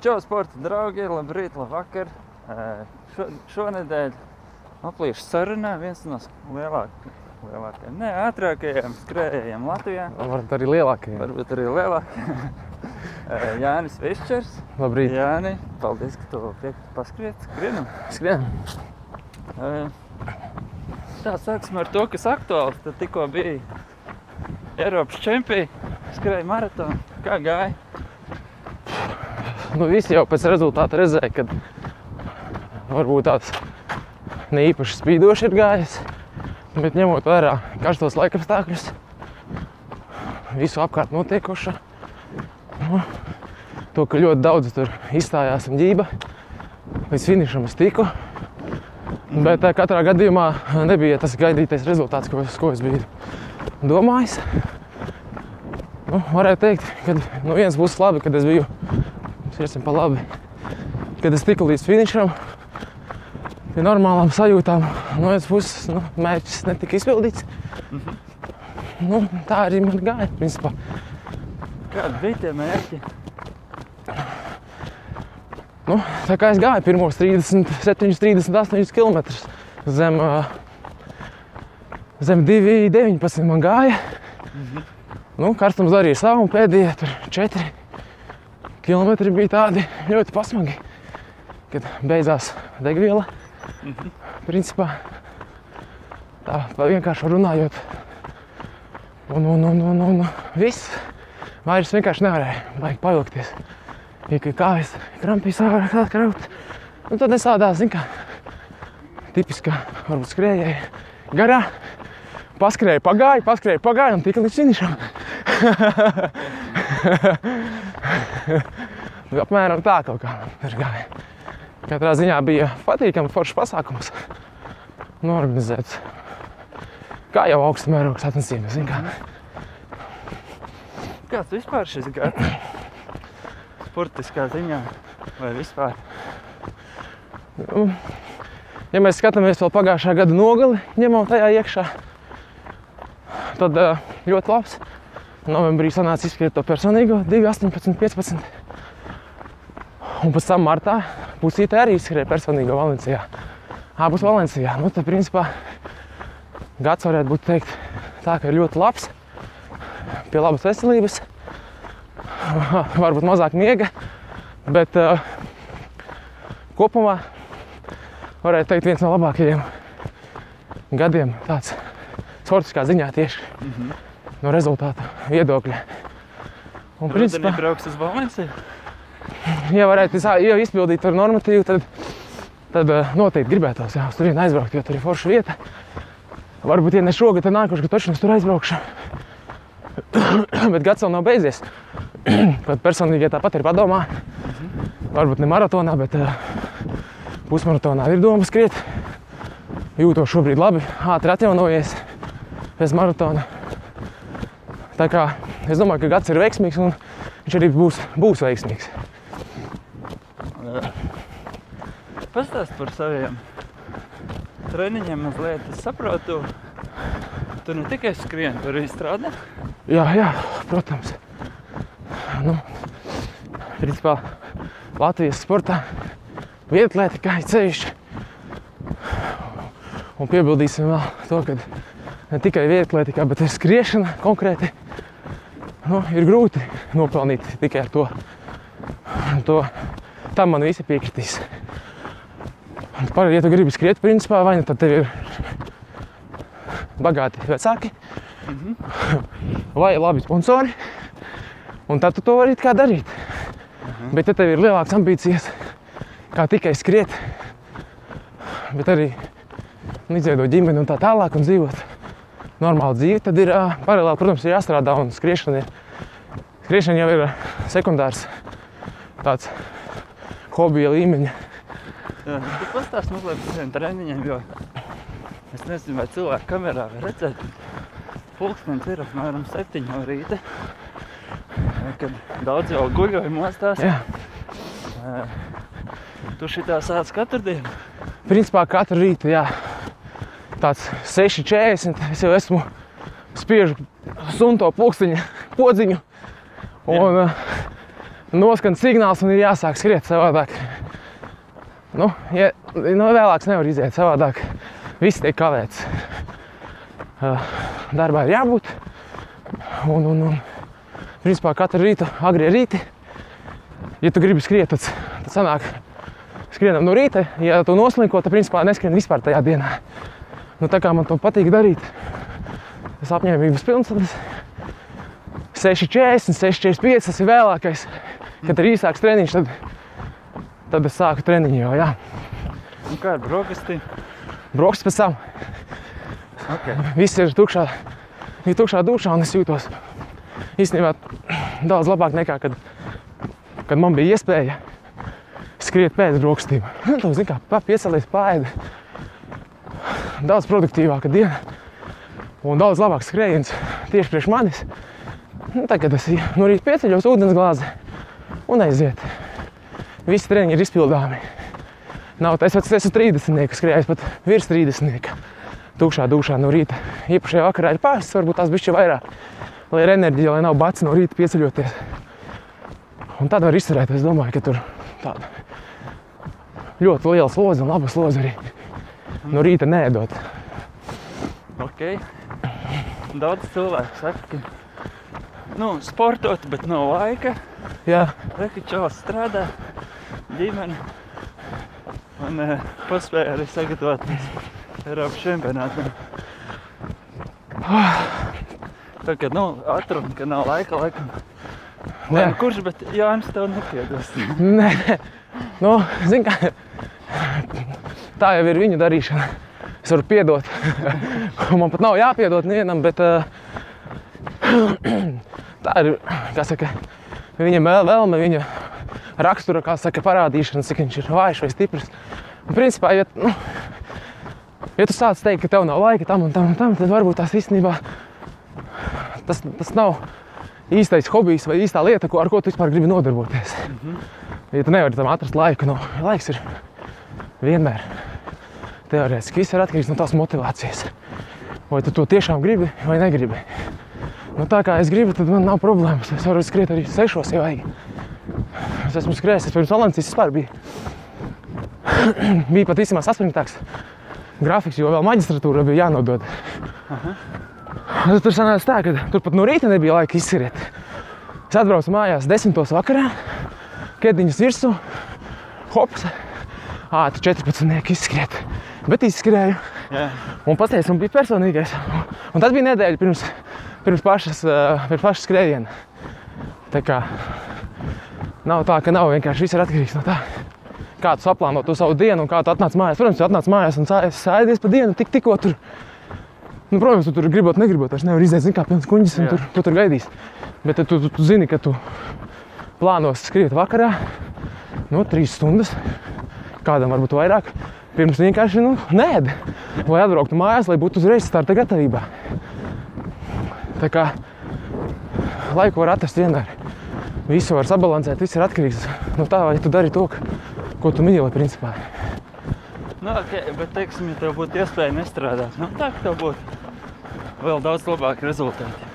Čau, sporta draugi! Labrīt, labvakar! Šo, šonadēļ aplīšu sarunā viens no lielākajiem, lielākajiem, ne ātrākajiem skrējējiem Latvijā. Varbūt arī lielākie. Varbūt arī lielākajiem. Jānis Višķers. Labrīt. Jāni, paldies, ka tu piekti paskriet. Skrienam. Skrienam. Tā sāksim ar to, kas aktuāls. Tad tikko bija Eiropas čempioni, skrēja maratonu. Kā gāja? Nu, visi jau pēc rezultāta redzēja, ka varbūt tāds ne īpaši spīdoši ir gājis. Bet ņemot vērā karstos laikapstākļus, visu apkārt notiekošo, nu, to, ka ļoti daudz tur izstājās un ģība, līdz finišam es tiku. Bet eh, katrā gadījumā nebija tas gaidītais rezultāts, ko, es- ko es biju domājis. Nu, varētu teikt, ka no vienas puses labi, kad es biju Sirdsam pa labi. Kad es tiku līdz finišam, pie normālām sajūtām, no vienas puses nu, mērķis netika izpildīts. Nu, tā arī man gāja. Principā. Kādi bija tie mērķi? Nu, tā kā es gāju pirmos 37, 38 km zem, zem 2,19 man gāja. Nu, karstums darīja savu, un pēdējie tur 4 km bija tādi ļoti pasmagi, kad beidzās degviela. Principā tā vienkārši runājot. Un, un, un, un, un viss. Vairs vienkārši nevarēja baigi pavilkties. Ja kājas krampīs ārā kraut. Un tad nesādās, zin kā, tipiskā, varbūt skrējēja garā. Paskrēja, pagāja, paskrēja, pagāja un tika līdz finišam. Nu, Apmēram tā kaut kā tur gāja. Katrā ziņā bija patīkami foršs pasākums. Norganizēts. Kā jau augsta mēroga sacensības, zin kā. Kāds vispār šis gads? Sportiskā ziņā vai vispār? Ja mēs skatāmies vēl pagājušā gada nogali, ņemam tajā iekšā, tad ā, ļoti labs. Novembrī sanāca izskriet to personīgo 2, 18, 15. Un pēc tam martā pusītē arī izskrēja personīgo Valencijā. Abus Valencijā. Nu, tad, principā, gads varētu būt teikt tā, ka ir ļoti labs, pie labas veselības, varbūt mazāk miega, bet uh, kopumā varētu teikt viens no labākajiem gadiem tāds sportiskā ziņā tieši no rezultātu viedokļa. Un, Rudenī brauks uz Valenciju. Ja varētu jau izpildīt ar normatīvu, tad, tad eh, noteikti gribētos jā, uz turieni aizbraukt, jo tur ir forša vieta. Varbūt, ja ne šogad, tad nākošais gadu taču es tur aizbraukšu. Bet gads vēl nav beidzies. Pat personīgi ja tāpat ir padomā. Varbūt ne maratonā, bet uh, pusmaratonā ir doma skriet. Jūtos šobrīd labi, ātri atjaunojies pēc maratona. Tā kā es domāju, ka gads ir veiksmīgs un viņš arī būs, būs veiksmīgs. Pastāst par saviem treniņiem mazliet. Es saprotu, tu ne tikai skrien, tu arī strādā. Jā, jā, protams. Nu, principā Latvijas sportā vietlēta kā ir ceļš. Un piebildīsim vēl to, ka ne tikai vietlētikā, bet ir skriešana konkrēti. Nu, ir grūti nopelnīt tikai ar to. to. Tam man visi piekritīs. Par, ja tu gribi skriet, principā, vai nu tad tev ir bagāti vecāki, vai labi sponsori. Un tad tu to vari kā darīt. Bet, ja tev ir lielākas ambīcijas, kā tikai skriet, bet arī izveidot ģimeni un tā tālāk, un dzīvot normālu dzīvi, tad ir ā, paralēli, protams, ir jāstrādā. Un skriešana, ir, skriešana jau ir sekundārs tāds hobija līmeņa. Jā, tu pastāst mazliet par saviem treniņiem, jo es nezinu, vai cilvēki kamerā var redzēt. Pulkstenis ir apmēram 7 no rīta, kad daudz jau guļoja mostās. Jā. Tu šitā sāc katru dienu. Principā katru rītu, jā, tāds 6,40. Es jau esmu spiežu sunto pulksteņa podziņu. Un, ā, noskan signāls un ir jāsāk skriet savādāk. Nu, ja, nu vēlāks nevar iziet savādāk. Viss tiek kavēts. Uh, darbā ir jābūt. Un, un, un principā katru rītu, agri rīti, ja tu gribi skriet, tad, tad sanāk skrienam no rīta. Ja tu noslinko, tad principā neskrien vispār tajā dienā. Nu, tā kā man to patīk darīt, tas apņēmības pilns, tad es 6,40, 6,45 tas ir vēlākais. Kad ir īsāks treniņš, tad, tad es sāku treniņu jau. Jā. Un kā ar brokastīm? Broks pēc tam. Okay. Viss ir tukšā, ir tukšā dušā un es jūtos īstenībā daudz labāk nekā kad, kad man bija iespēja skriet pēc brokastīm. Nu, tu zini, kā pa- piecelies pāri. Daudz produktīvāka diena un daudz labāks skrējiens tieši priekš manis. Nu, tagad es no rīta pieceļos ūdens glāzi un aiziet. Visi treniņi ir izpildāmi. Nav tā, es pats esmu 30, skrējis pat virs 30. Tukšā dušā no rīta. Īpašajā vakarā ir pāris, varbūt tās bišķi vairāk. Lai ir enerģija, lai nav bats no rīta pieceļoties. Un tad var izturēt, es domāju, ka tur tāda ļoti liela slodze un laba slodze arī no rīta nēdot. Okay. Daudz cilvēku saka, ka nu, sportot, bet nav laika. Jā, Rekačovs strādā, ģimene. Un uh, paspēja arī sagatavoties Eiropas čempionātam. Tā kā nu, atrunu, ka nav laika, laikam. Lai Jā. nu kurš, bet Jānis tev nepiedos. Nē, nu, zini, kā tā jau ir viņa darīšana. Es varu piedot. Man pat nav jāpiedod nevienam, bet uh, tā ir kā saka, viņa vēl- vēlme, viņa rakstura, kā saka, parādīšana, cik viņš ir vājš vai stiprs. Un, principā, ja, nu, ja tu sāc teikt, ka tev nav laika tam un tam un tam, tad varbūt tās īstenībā tas, tas nav īstais hobijs vai īstā lieta, ko, ar ko tu vispār gribi nodarboties. Ja tu nevari tam atrast laiku, nu, laiks ir vienmēr. Teorētiski viss ir atkarīgs no tās motivācijas. Vai tu to tiešām gribi vai negribi. Nu, tā kā es gribu, tad man nav problēmas. Es varu skriet arī sešos, ja vajag. Es esmu skrējis, es pirms Valencijas vispār biju. bija pat īstenībā saspringtāks grafiks, jo vēl maģistratūra bija jānodod. Nu, Tur sanāca tā, ka tur pat no rīta nebija laika izskriet. Es atbraucu mājās desmitos vakarā, kēdiņas virsū, hops, ātri 14 izskriet. Bet izskrēju Jā, un pateicu, man bija personīgais. Un tas bija nedēļa pirms, pirms, pašas, pirms pašas skrējiena. Tā kā nav tā, ka nav vienkārši viss ir atkarīgs no tā. Kā tu saplāno to savu dienu un kā tu atnāc mājās. Protams, tu atnāc mājās un sēdies pa dienu tik, tikko tur. Nu, protams, tu tur gribot, negribot, es nevaru iziet, zini, kā pilns kuņģis un Jā. tur, tu tur gaidīs. Bet tu, tu, tu zini, ka tu plānos skriet vakarā, no trīs stundas, kādam varbūt vairāk. Pirms vienkārši nu, nē, lai atbrauktu mājās, lai būtu uzreiz starta gatavībā. Tā kā laiku var atrast vienmēr. Visu var sabalansēt, viss ir atkarīgs no tā, vai tu dari to, ko tu mīli. Principā. nu, okay, bet teiksim, ja tev būtu iespēja nestrādāt, nu tā, tev būtu vēl daudz labāki rezultāti.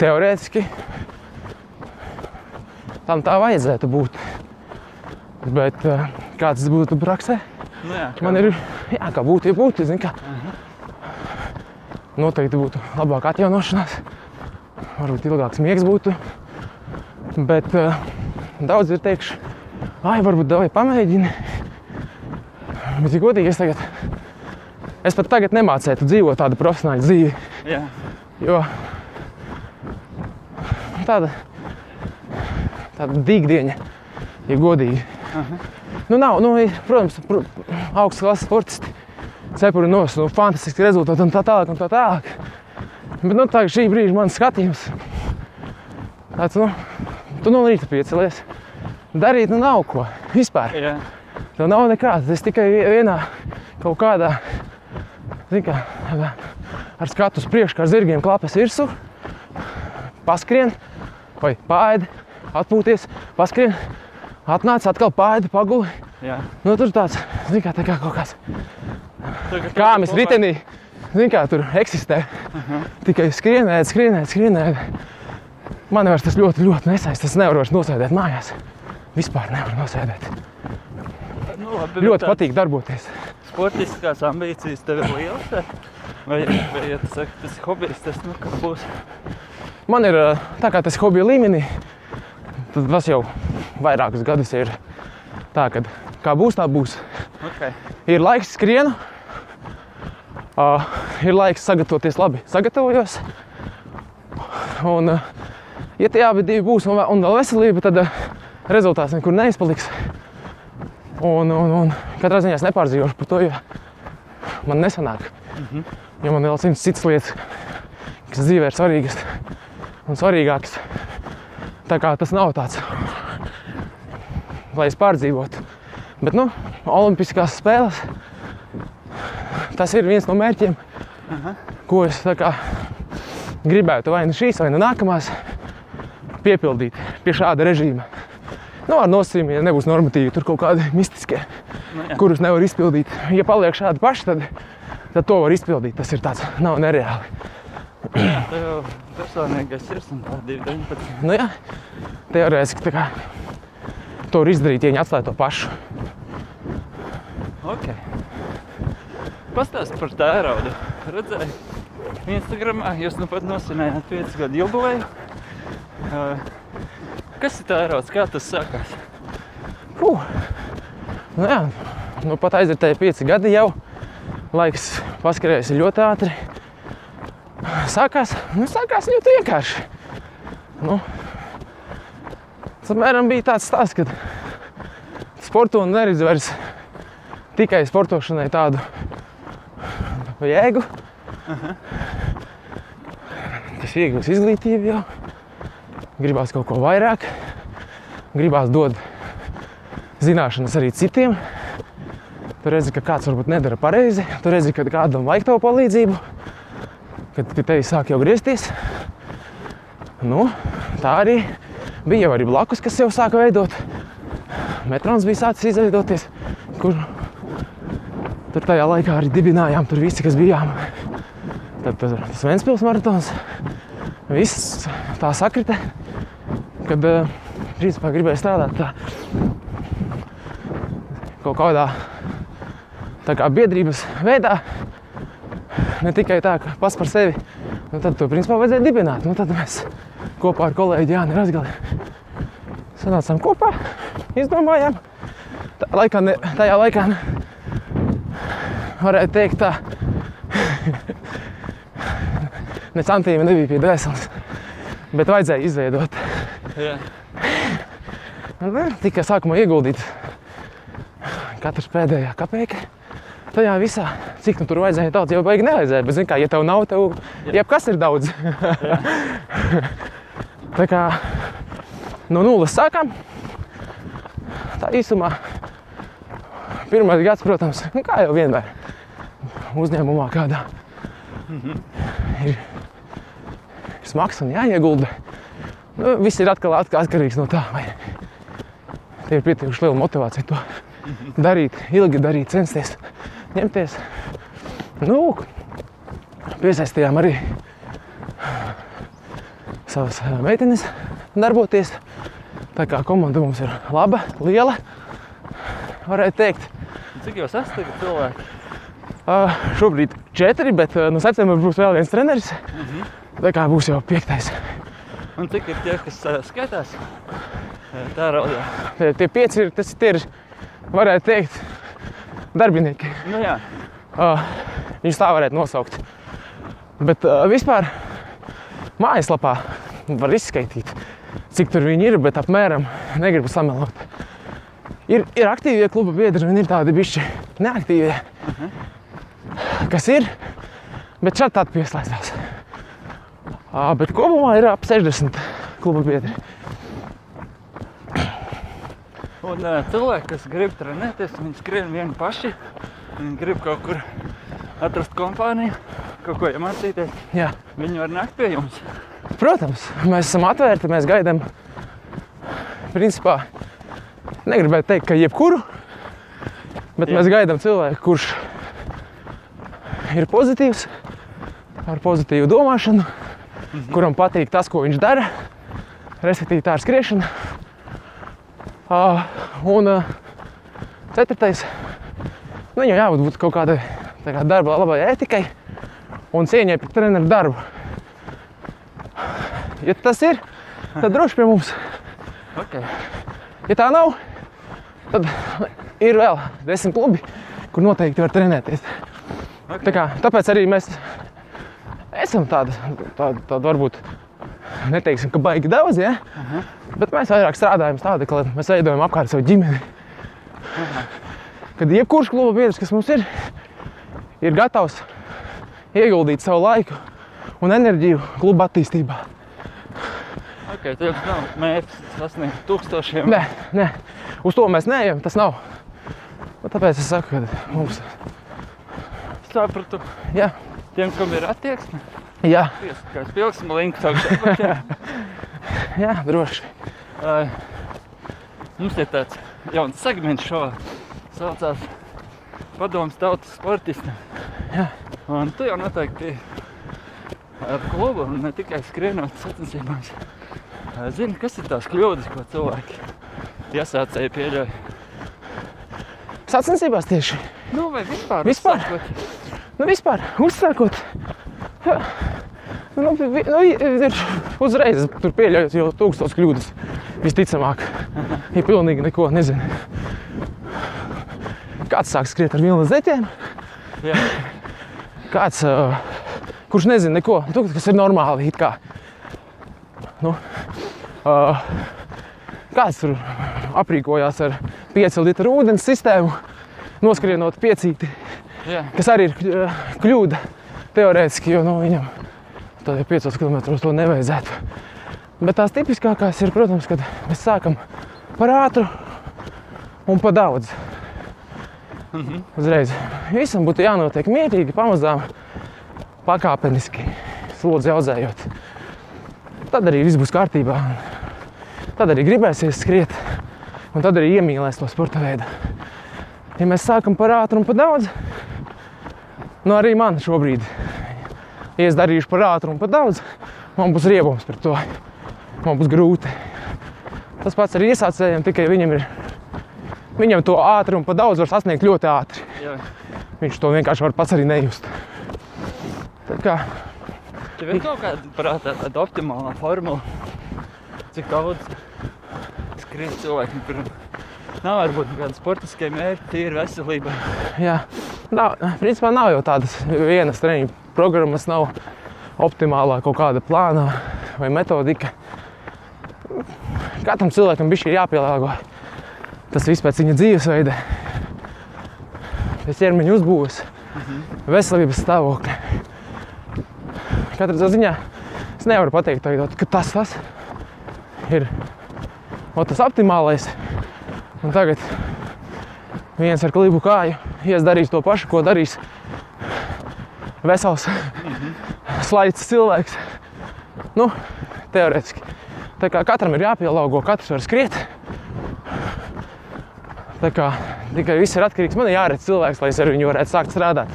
Teorētiski tam tā vajadzētu būt. Bet eh, kā tas būtu praksē? Nu, jā, kā Man ir jā, kā būtu, ja būtu. zini Kā. Noteikti būtu labāka atjaunošanās, varbūt ilgāks miegs būtu. Bet uh, daudz ir teikuši, ah, varbūt davai pamēģini. Bet, ja godīgi, es tagad, es pat tagad nemācētu dzīvot tādu profesionālu dzīvi. Jā, Jo tāda, tāda dīgdiņa, ja godīgi. Nu, nav, nu, ir, protams, pr augsts klases sportisti. Cepuri nos, nu, fantastiski rezultāti un tā tālāk un tā tālāk. Bet, nu, tā šī brīža mans skatījums. Tāds, nu, tu no rīta piecelies. Darīt, nu, nav ko. Vispār. jā. Tev nav nekā. Es tikai vie- vienā kaut kādā, kā, ar skatu uz priekšu, kā ar zirgiem klapes virsū. Paskrien, vai pāēdi, atpūties, paskrien, atnāc, atkal pāēdi, paguli. Jā. Nu, tur tāds, zin kā, tā kā kaut kāds kāmis labāk- ritenī. zini, kā tur eksistē. Tikai skrienēt, skrienēt, skrienēt. Man vairs tas ļoti, ļoti nesaist. Es nevaru vairs nosēdēt mājās. Vispār nevaru nosēdēt. Nu, labi, Ļoti patīk darboties. Sportiskās ambīcijas tev ir lielas. vai? Vai, vai ja tu saki, tas ir hobijs, tas nu, kā būs. Man ir ā, tā kā tas hobija līmenī, tad tas jau vairākus gadus ir tā, ka kā būs, tā būs. Okay. Ir laiks skrienu, uh, ir laiks sagatavoties labi. Sagatavojos. Un, uh, ja tie abi būs un, vēl- un vēl veselība, tad uh, rezultāts nekur neizpaliks. Un, un, un katrā ziņā es nepārdzīvošu par to, jo man nesanāk. Jo man ir vēl simts citas lietas, kas dzīvē ir svarīgas un svarīgākas. Tā kā tas nav tāds, lai es pārdzīvotu. Bet, nu, Olimpiskās spēles tas ir viens no mērķiem, ko es kā gribētu vai nu šīs, vai nu nākamās piepildīt pie šāda režīma. Nu, ar nosacījumu, ja nebūs normatīvi, tur kaut kādi mistiskie, Nu, jā. kurus nevar izpildīt. Ja paliek šādi paši, tad, tad to var izpildīt. Tas ir tāds, nav nereāli. Jā, tev personīgais ir un tā 219. Nu, jā, teorētiski tā kā to var izdarīt, ja viņi atstāja to pašu. Ok. Pastāst par tēraudu. Redzēju, Instagramā jūs nu pat nosvinējāt 5 gadu jubileju. Uh, Kas ir tērauds? Kā tas sākās? Puh. Nu, jā, nu, pat aizvērtēja pieci gadi jau. Laiks paskrējis ļoti ātri. Sākās, nu, sākās ļoti vienkārši. Nu, apmēram bija tāds stāsts, ka sporto neredzu vairs tikai sportošanai tādu jēgu. Tas iegūst izglītību jau. Gribās kaut ko vairāk. Gribās dot zināšanas arī citiem. Tu redzi, ka kāds varbūt nedara pareizi. Tu redzi, ka kādam vajag tavu palīdzību. Kad pie tevis sāk jau griezties. Nu, tā arī bija jau arī blakus, kas jau sāka veidot. Metrons bija sācis izveidoties, kur tur tajā laikā arī dibinājām. Tur visi, kas bijām. Tad tas tas Ventspils maratons. Viss tā sakrita, kad eh, principā gribēja strādāt tā kaut kādā tā kā biedrības veidā. Ne tikai tā, ka pats par sevi. Nu, tad to principā vajadzēja dibināt. Nu, tad mēs kopā ar kolēģi Jāni Razgali sanācām kopā, izdomājām. Tā laikā, ne, tajā laikā ne, varētu teikt tā, ne centīmi nebija pie dvēseles, bet vajadzēja izveidot. Jā. Nu, Tikai sākumā ieguldīt katrs pēdējā kapeka. Tajā visā, cik nu tur vajadzēja daudz, jau baigi nevajadzēja. Bet, zini, kā, ja tev nav, tev jebkas ir daudz. Tā kā no nulles sākām. Tā īsumā pirmais gads, protams, nu, kā jau vienmēr uzņēmumā kādā ir, ir smags un jāiegulda. Nu, viss ir atkal atkarīgs no tā, vai tev ir pietiekuši liela motivācija to darīt, ilgi darīt, censties, ņemties. Nu, piesaistījām arī savas meitenes darboties. Tā kā komanda mums ir laba, liela, varētu teikt. Cik jūs esat tagad cilvēki? Uh, šobrīd četri, bet uh, no septembra būs vēl viens treneris. Tā kā būs jau piektais. Un cik ir tie, kas uh, skaitās? Uh, Tēraudā. Tie, tie pieci ir, tas ir, varētu teikt, darbinieki. Nu jā. Uh, viņus tā varētu nosaukt. Bet uh, vispār mājaslapā var izskaidrot, cik tur viņi ir, bet apmēram negribu samelot. Ir, ir aktīvie kluba biedri un ir tādi bišķi neaktīvie, kas ir, bet šādi tādi pieslēdzās. Uh, bet kopumā ir ap 60 kluba biedri. Un uh, cilvēki, kas grib trenēties, viņi skrien vieni paši. Viņi grib kaut kur atrast kompāniju, kaut ko iemācīties. Jā. Viņi var nākt pie jums. Protams, mēs esam atvērti, mēs gaidām. Principā negribētu teikt, ka jebkuru, bet Jā. Mēs gaidām cilvēku, kurš ir pozitīvs, ar pozitīvu domāšanu, kuram patīk tas, ko viņš dara. Respektīvi, tā ir skriešana. Uh, un uh, ceturtais, nu, viņam jābūt būt kaut kādai kā darba labai ētikai un cieņai pret treneru darbu. Ja tas ir, tad droši pie mums. Okay. Ja tā nav, tad ir vēl desmit klubi, kur noteikti var trenēties. Okay. Tā kā, tāpēc arī mēs esam tādi, tādi, tādi varbūt neteiksim, ka baigi daudz, ja? Aha. bet mēs vairāk strādājam tādi, ka mēs veidojam apkārt savu ģimeni. Kad jebkurš kluba biedrs, kas mums ir, ir gatavs ieguldīt savu laiku un enerģiju kluba attīstībā. Okay, tad jums nav mērķis sasniegt tūkstošiem. Nē, nē, uz to mēs neejam, tas nav. Un tāpēc es saku, ka mums Sapratu. jā, Tiem, kam ir attieksme, jā, pieskatās pilsmu linku augšā. jā droši. Ai, Mums ir tāds jauns segments šovā. Saucās Padoms tautas sportistam. Jā. Un tu jau noteikti ar klubu ne tikai skrienot sacensībās. Zini, kas ir tās kļūdas, ko cilvēki iesācēji pieļauj? Sacensībās tieši. Nu, vai vispār? Vispār? uzsākot? Nu, vispār, uzsākot. jā, Nu, vi- nu, ir uzreiz tur pieļaujot jau tūkstoš kļūdas. Visticamāk, ja pilnīgi neko nezinu. Kāds sāk skriet ar vilnas zeķiem, Jā, kāds, kurš nezina neko, nu, kas ir normāli. it Kā. Nu, uh, kāds tur aprīkojās ar 5 litru ūdens sistēmu, noskrienot piecīti, jā. kas arī ir kļ- kļūda teorētiski, jo nu, viņam tādiem 5 km to nevajadzētu. Bet tās tipiskākās ir, protams, kad mēs sākam par ātru un par daudz. Uzreiz visam būtu jānotiek mierīgi, pamazām, pakāpeniski, slodzi audzējot. Tad arī viss būs kārtībā. Tad arī gribēsies skriet, un tad arī iemīlēs to sporta veidu. Ja mēs sākam par ātru un par daudz, nu arī man šobrīd, ja es darīšu par ātru un par daudz, man būs riebums par to. Man būs grūti. Tas pats ar iesācējiem, tikai viņam ir. Viņam to ātri un par daudz var sasniegt ļoti ātri. jā. Viņš to vienkārši var pats arī nejust. Tā kā Tev ir kaut kāda prātā tāda optimālā formula, cik daudz skriet cilvēkiem, kuriem nav varbūt kāda sportiskie mērķi, tīri veselībai. Jā, nav, principā nav jau tādas vienas treniņu programmas, nav optimālā kaut kāda plāna vai metodika. Katram cilvēkam bija jāpielāgo. Tas viss pēc viņa dzīvesveida, pēc ķermeņa uzbūves, veselības stāvokļa. Katrā ziņā es nevaru pateikt, ka tas, tas ir o, tas optimālais. Un tagad viens ar klibu kāju ies darīs to pašu, ko darīs vesels, slaids cilvēks. Nu, teorētiski. Tā kā katram ir jāpielāgo, katrs var skriet. Tā kā tikai viss ir atkarīgs. Man ir jāredz cilvēks, lai es ar viņu varētu sākt strādāt.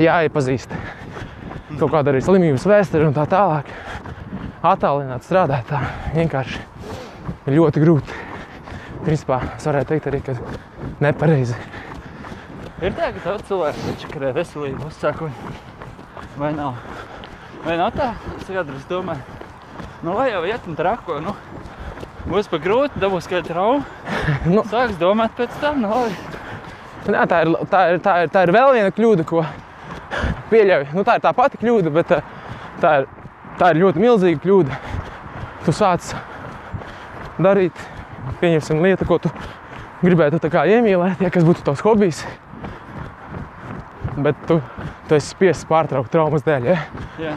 Jāiepazīst. Kaut kāda arī slimības vēsture un tā tālāk. Attālināt strādāt tā vienkārši ļoti grūti. Principā es varētu teikt arī, ka nepareizi. Ir tā, ka daudz cilvēku nečakarē veselību uzsākumu. Vai nav? Vai nav tā? Es kādreiz domāju, nu lai jau iet un trako, nu, būs pa grūti, dabūs kādu traumu. Nu. Sāks domāt pēc tam, nu labi. Jā, tā, ir, tā, ir, tā, ir, tā ir vēl viena kļūda, ko pieļauju. Nu, tā ir tā pati kļūda, bet eh, tā ir, tā ir ļoti milzīga kļūda. Tu sāc darīt, pieņemsim, lietu, ko tu gribētu iemīlēt, ja kas būtu tavs hobijs. Bet tu, tu esi spiests pārtraukt traumas dēļ. Ja? Jā,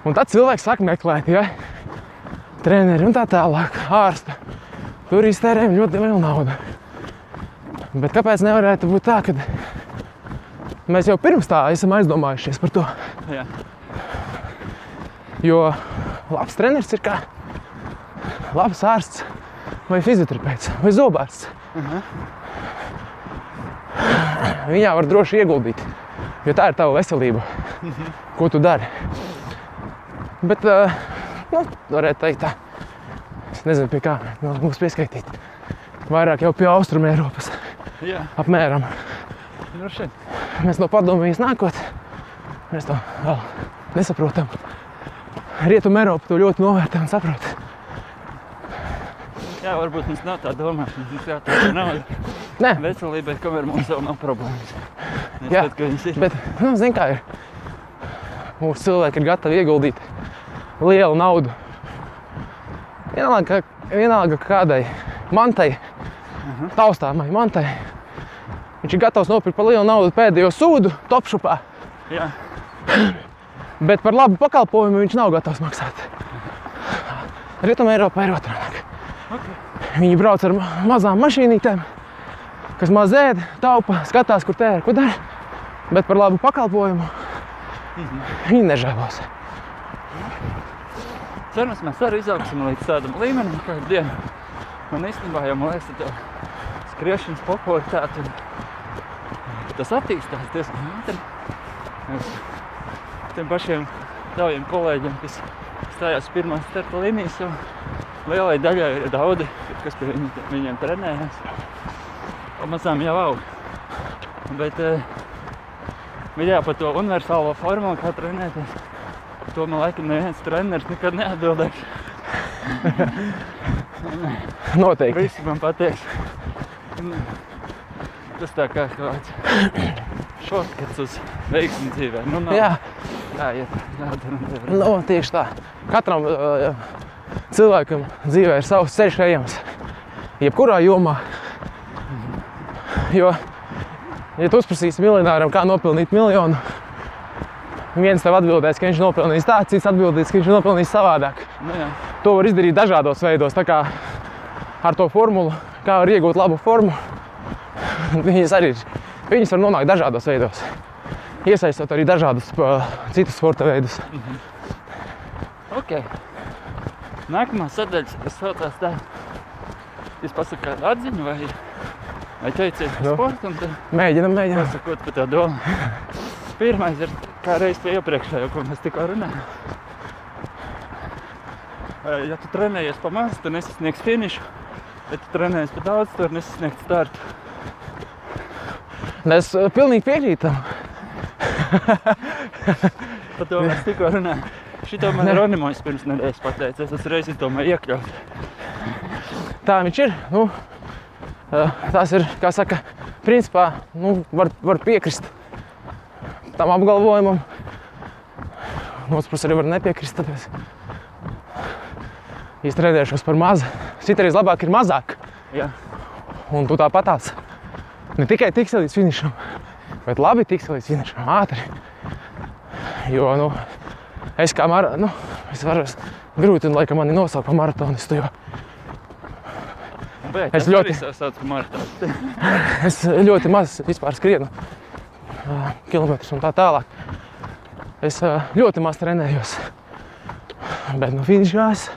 Un tad cilvēks sāk meklēt, ja? treneri un tā tālāk, ārstu. Tur iztērējam ļoti lielu naudu. Bet kāpēc nevarētu būt tā, ka mēs jau pirms tā esam aizdomājušies par to? jā. Jo labs treneris ir kā labs ārsts, vai fizioterapeits, vai zobārsts. viņā var droši ieguldīt. Jo tā ir tava veselība, ko tu dari. Bet, uh, nu, varētu teikt, tā. Es nezinu, pie kā nu, mums pieskaitīt. Vairāk jau pie Austrum Eiropas. Jā, Apmēram. droši. Mēs no padomjas nākot, mēs to vēl nesaprotam. Rietumē Eiropa to ļoti novērtē un saprot. Jā, varbūt mums nav tā domāšana. Mums jāatcer nauda Nē, veselībai, kamēr mums vēl nav problēmas. Es Jā. saprotu, ka viņas ir. bet, nu, zini, kā ir. Mūsu cilvēki ir gatavi ieguldīt lielu naudu. Vienalga, vienalga kādai mantai, taustāmai mantai. Viņš ir gatavs nopirkt par lielu naudu pēdējo sūdu topšupā, Jā, bet par labu pakalpojumu viņš nav gatavs maksāt. Rietumē Eiropā ir otrādi. Viņi brauc ar ma- mazām mašīnītēm, kas maz ēd, taupa, skatās, kur tērē, ko dara. Bet par labu pakalpojumu viņi nežēlos. Cerams, mēs arī izaugsim līdz tādam līmenim, kādu dienu. Man īstenībā jau man liekas, ka tā skriešanas popularitāte tas attīstās diezgan ātri. Tiem pašiem taviem kolēģiem, kas stājās pirmās starta līnijas, jau lielai daļai ir daudzi, kas pie viņu, viņiem trenējas. Pamazām jau aug. Bet, eh, jā, par to universālo formulu, kā trenēties, to man laikam neviens treneris nekad neatbildēs. Noteikti. Visi man pateiks. Tas tā kā kāds šortkats uz veiksmi dzīvē. Nu, nav. Jā, Jā, iet, jādara un tev. nu, tieši tā. Katram uh, cilvēkam dzīvē ir savs ceļš ejams. Jebkurā jomā. Jo, ja tu uzprasīsi miljonāram, kā nopelnīt miljonu, viens tev atbildēs, ka viņš nopelnīs tā, cits atbildēs, ka viņš nopelnīs savādāk. Nu. To var izdarīt dažādos veidos. Tā kā ar to formulu, kā var iegūt labu formu, viņas arī ir. Viņas var nonākt dažādos veidos. Iesaistot arī dažādus citus sporta veidus. Ok. Nākamā sadaļa, kas saucās tā, jūs pasakāt kādu atziņu vai, vai teiciet par Nu. sportu un tad Mēģinam, mēģinam. pasakot par tā domu. Pirmais ir kā reiz pie iepriekšējo, ko mēs tikko runājām. Eh, Ja tu trenējies pa maz, tu nesasniegsi finišu. Ja tu trenējies pa daudz, tu vari nesasniegt startu. Es uh, pilnīgi piekrītu. tam. Par to mēs tikko runājām. Šito man Ronimojs pirms nedēļas pateica. Es reizes domāju iekļaut. Tā viņš ir. Nu, tas ir, kā saka, principā nu, var, var piekrist tam apgalvojumam. No otras puses arī var nepiekrist. Tāpēc es trenēšos par mazu. Citreiz labāk ir mazāk. Jā, Un tu tāpatās ne tikai tiksi līdz finišam, bet labi tiksi līdz finišam ātri. Jo, nu, es kā mar, nu, es varu, grūti, un laikam mani nosaukt par maratonistu, jo bet Es ļoti- es ļoti maz vispār skrienu ā, kilometrus un tā tālāk. Es ā, ļoti maz trenējos. Bet nu finišā es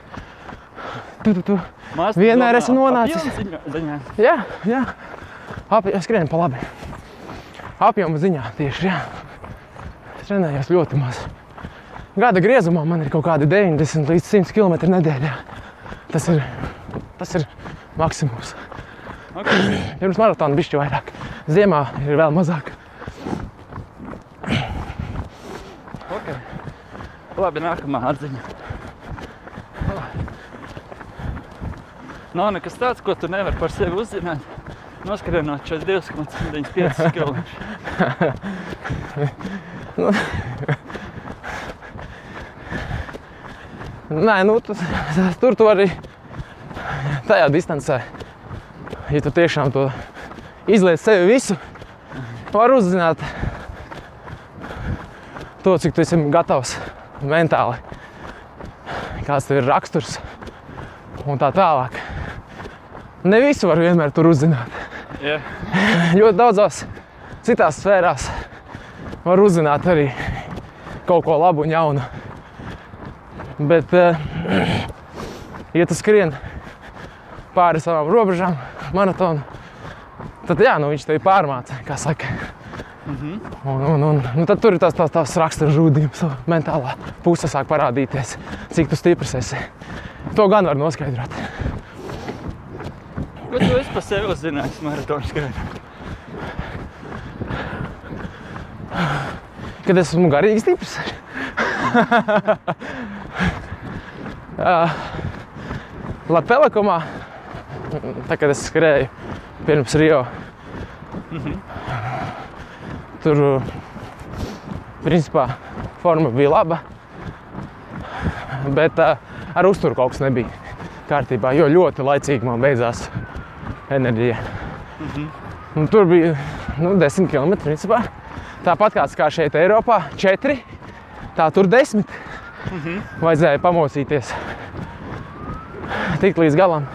tu, tu, tu. Maz Vienmēr esmu nonācis. apjomu ziņā-. Jā, jā. Ap, es skrienu pa labi. Apjoma ziņā tieši, jā. Es trenējos ļoti maz. Gada griezumā man ir kaut kādi 90 līdz 100 km nedēļā. Tas ir, tas ir maksimums. Okay. Pirms maratona bišķi vairāk. Ziemā ir vēl mazāk. Okay. Labi, nākamā atziņa. Nav nekas tāds, ko tu nevari par sevi uzzināt. Noskrienot 42,75 km. Nē, nu, tas, tas, tur tu arī tajā distancē. Ja tu tiešām to izliec sevi visu, var uzzināt to, cik tu esi gatavs mentāli, kāds tev ir raksturs un tā tālāk. Ne visu var vienmēr tur uzzināt. Jā, Ļoti daudzās citās sfērās var uzzināt arī kaut ko labu un jaunu. Bet, eh, ja tu skrien pāri savām robežām, maratonu, tad jā, nu, viņš tevi pārmāca, kā saka. Mhm. Un, un, un, nu, tad tur ir tas, tas, tas rakstura žūdījums, mentālā puse sāk parādīties, cik tu stiprs esi. To gan var noskaidrot. Ko tu esi par sevi uzzinājis maratonu skrējot? Kad es esmu garīgi stiprs. Jā. Labi, Pelekomā, tā kad es skrēju pirms Rio, tur principā forma bija laba, bet uh, ar uzturu kaut kas nebija kārtībā, jo ļoti laicīgi man beidzās enerģija. Un tur bija nu, 10 km. Principā. Tāpat kā šeit, Eiropā, 4, tā tur 10. Vajadzēja pamosīties tik līdz galam.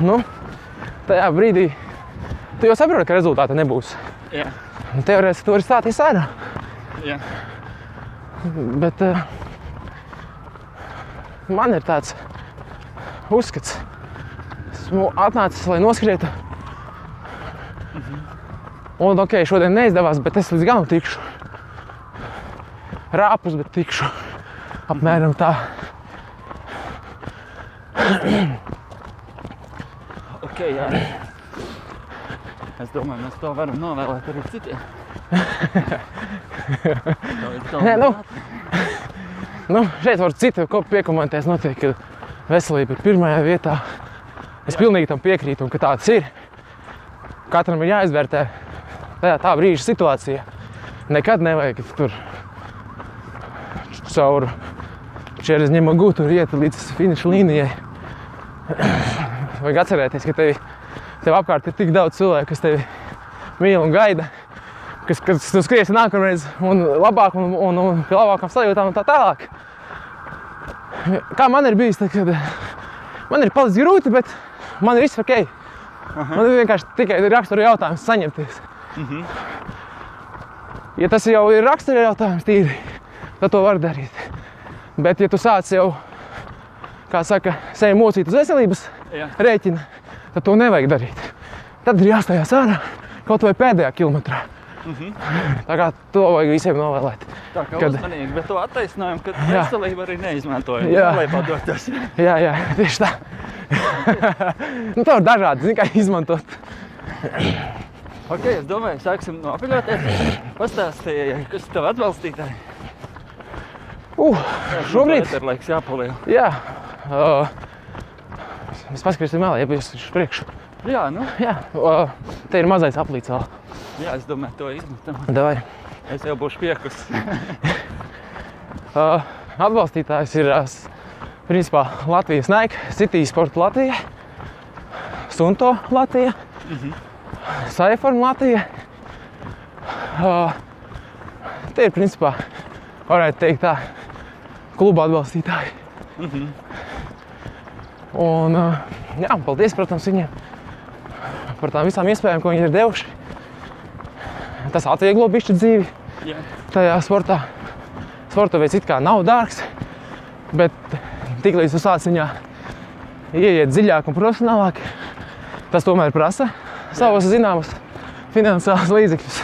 Nu, tajā brīdī tu jau saproti, ka rezultāta nebūs. Jā, Un Teorētiski tur ir stāties ārā. jā. Bet uh, man ir tāds uzskats, esmu atnācis, lai noskrietu. Un, ok, šodien neizdevās, bet es līdz galam tikšu. Rāpus, bet tikšu. Apmēram tā. Ok, jā. Es domāju, mēs to varam novēlēt arī citiem. Tā tā Nē, nu. Nu, šeit var citu piekomentēt. Noteikti, ka veselība ir pirmajā vietā. Es pilnīgi tam piekrītu, un ka tāds ir. Katram ir jāizvērtē tajā tā brīža situācija. Nekad nevajag tur caur čēres ņemot gūtu un iet līdz finiša līnijai. Vajag atcerēties, ka tevi, tev apkārt ir tik daudz cilvēku, kas tevi mīl un gaida. Kas, kas tu skriesi nākamreiz, un labāk, un, un, un pie labākām sajūtām, un tā tālāk. Kā man ir bijis, tad, kad man ir palicis grūti, bet man ir viss ok. Man ir vienkārši tikai rakstura jautājums saņemties. Ja tas jau ir rakstura jautājums, tīri, tad to var darīt. Bet, ja tu sāc jau, kā saka, sevi mocīt uz veselības Jā. rēķina, tad to nevajag darīt. Tad ir jāstājās ārā kaut vai pēdējā kilometrā. Tā kā to vajag visiem novēlēt. Tā kā Kad- uzmanīgi, bet to attaisnojumu, ka Jā. veselība arī neizmantoja. Jā. Lai padotos. Jā, jā, tieši tā. nu, tā var dažādi zini, kā izmantot. Ok, es domāju, sāksim no apaļoties. Pastāstīja, kas tavi atbalstītāji. Uh, šobrīd, Ir laiks jāpaliek. jā, uh, mēs paskatīsim vēl, ja būs uz priekšu. Jā, nu, Jā, uh, te ir mazais aplīts vēl. jā, es domāju, to izmetam. Davai. Es jau būšu piekus. Uh, atbalstītājs ir uh, principā Latvijas Nike, City Sport Latvija, Sunto Latvija, Saiform Latvija. Uh, tie ir principā, varētu teikt tā, kluba atbalstītāji. Un, uh, jā, paldies, protams, viņiem par tām visām iespējām, ko viņi ir devuši. Tas atvieglo bišķi dzīvi Jā. tajā sportā. Sporta veids it kā nav dārgs, bet tiklīdz tu sāc viņā ieiet dziļāk un profesionālāk, tas tomēr prasa savus zināmus finansiālus līdzekļus.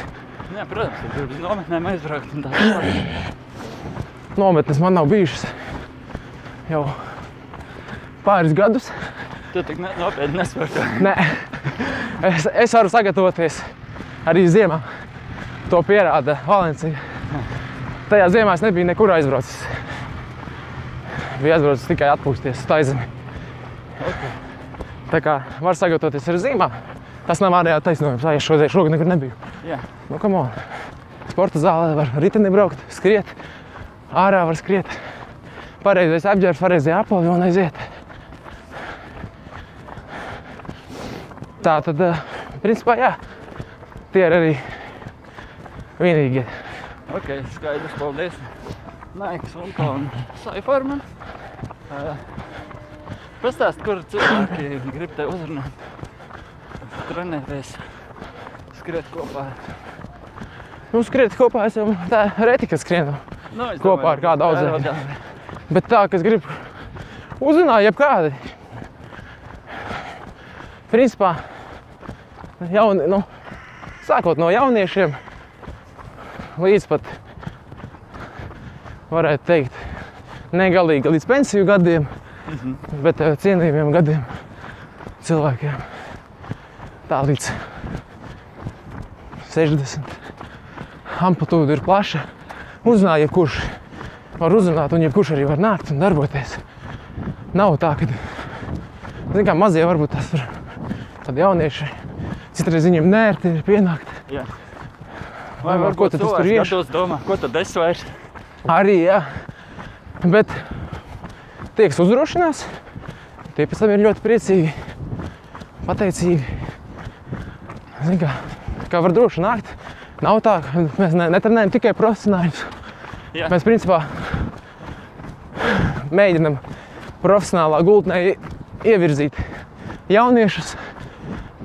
Jā, protams, ja uz nometnēm aizbraukt un tā. Nometnes man nav bijušas jau pāris gadus. Tu tik ne- nopietni nesporto. Nē, es, es varu sagatavoties arī ziemā. To pierāda Valencija. Tajā ziemā es nebiju nekur aizbraucis. Biju aizbraucis tikai atpūsties uz taizemi. Tā kā var sagatavoties arī zīmā. Tas nav ārējā taisnojums. Jā, es šodien šogad nekur nebiju. Jā. Nu, come on. Sporta zālē var riteni braukt, skriet. Ārā var skriet. Pareizais apģērbs, pareizie apli un aiziet. Tā tad, eh, principā, jā, tie ir arī vienīgie. Ok, skaidrs, paldies. Naiks un kā un Saifarman. Uh, pastāst, kur cilvēki grib te uzrunāt. Trenēties, skriet kopā. Nu, skriet kopā, esam tā reti, kad skrienam. Nu, Kopā ar kādu audzēkni. Bet tā, kas grib uzzināt, jebkādi. Principā, jauni, nu, sākot no jauniešiem līdz pat, varētu teikt, negalīgi līdz pensiju gadiem, bet eh, cienījumiem gadiem cilvēkiem. Tā līdz 60. Amplitūda ir plaša. Uzrunā, jebkurš var uzrunāt, un jebkurš arī var nākt un darboties. Nav tā, ka zin, kā, mazie varbūt tas ir jaunieši. Citreiz viņiem nērti ir pienākt. Jā. Vai var- ko tas tur cilvēks ieš? gados domā, ko tad es vairs? Arī, jā. Bet tie, kas uzdrošinās, tie pēc tam ir ļoti priecīgi, pateicīgi. Zin, kā, kā var droši nākt. Nav tā, ka mēs ne, netrenējam tikai profesionāļus. Jā. Mēs principā mēģinam profesionālā gultnē ie- ievirzīt jauniešus,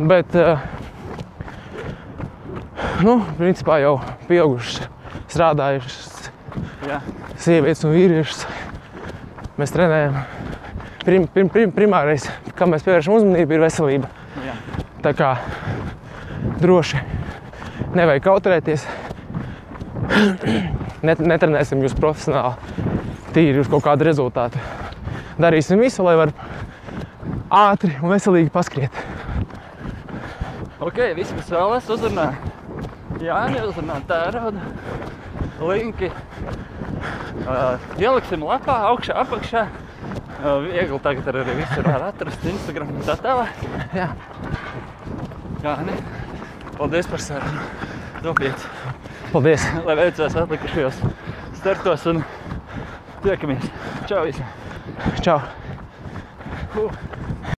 bet eh, nu, principā jau pieaugušas, strādājušas Jā. sievietes un vīriešus. Mēs trenējam. Prim, prim, prim, primārais, kam mēs pievēršam uzmanību, ir veselība. Jā. Tā kā droši nevajag kautrēties. Net, netrenēsim jūs profesionāli, tīri uz kaut kādu rezultātu. Darīsim visu, lai varētu ātri un veselīgi paskriet. Ok, viss, kas vēlas uzrunāt. Jā, neuzrunāt tērauda. Linki uh, ieliksim lapā, augšā, apakšā. Uh, viegli tagad arī visur var atrast Instagram un tā tālāk. Jā. Jā, ne? Paldies par sarunu. Nopietni. Paldies! Lai veicās atlikušajos startos un tiekamies. Čau visiem! Čau! Uh.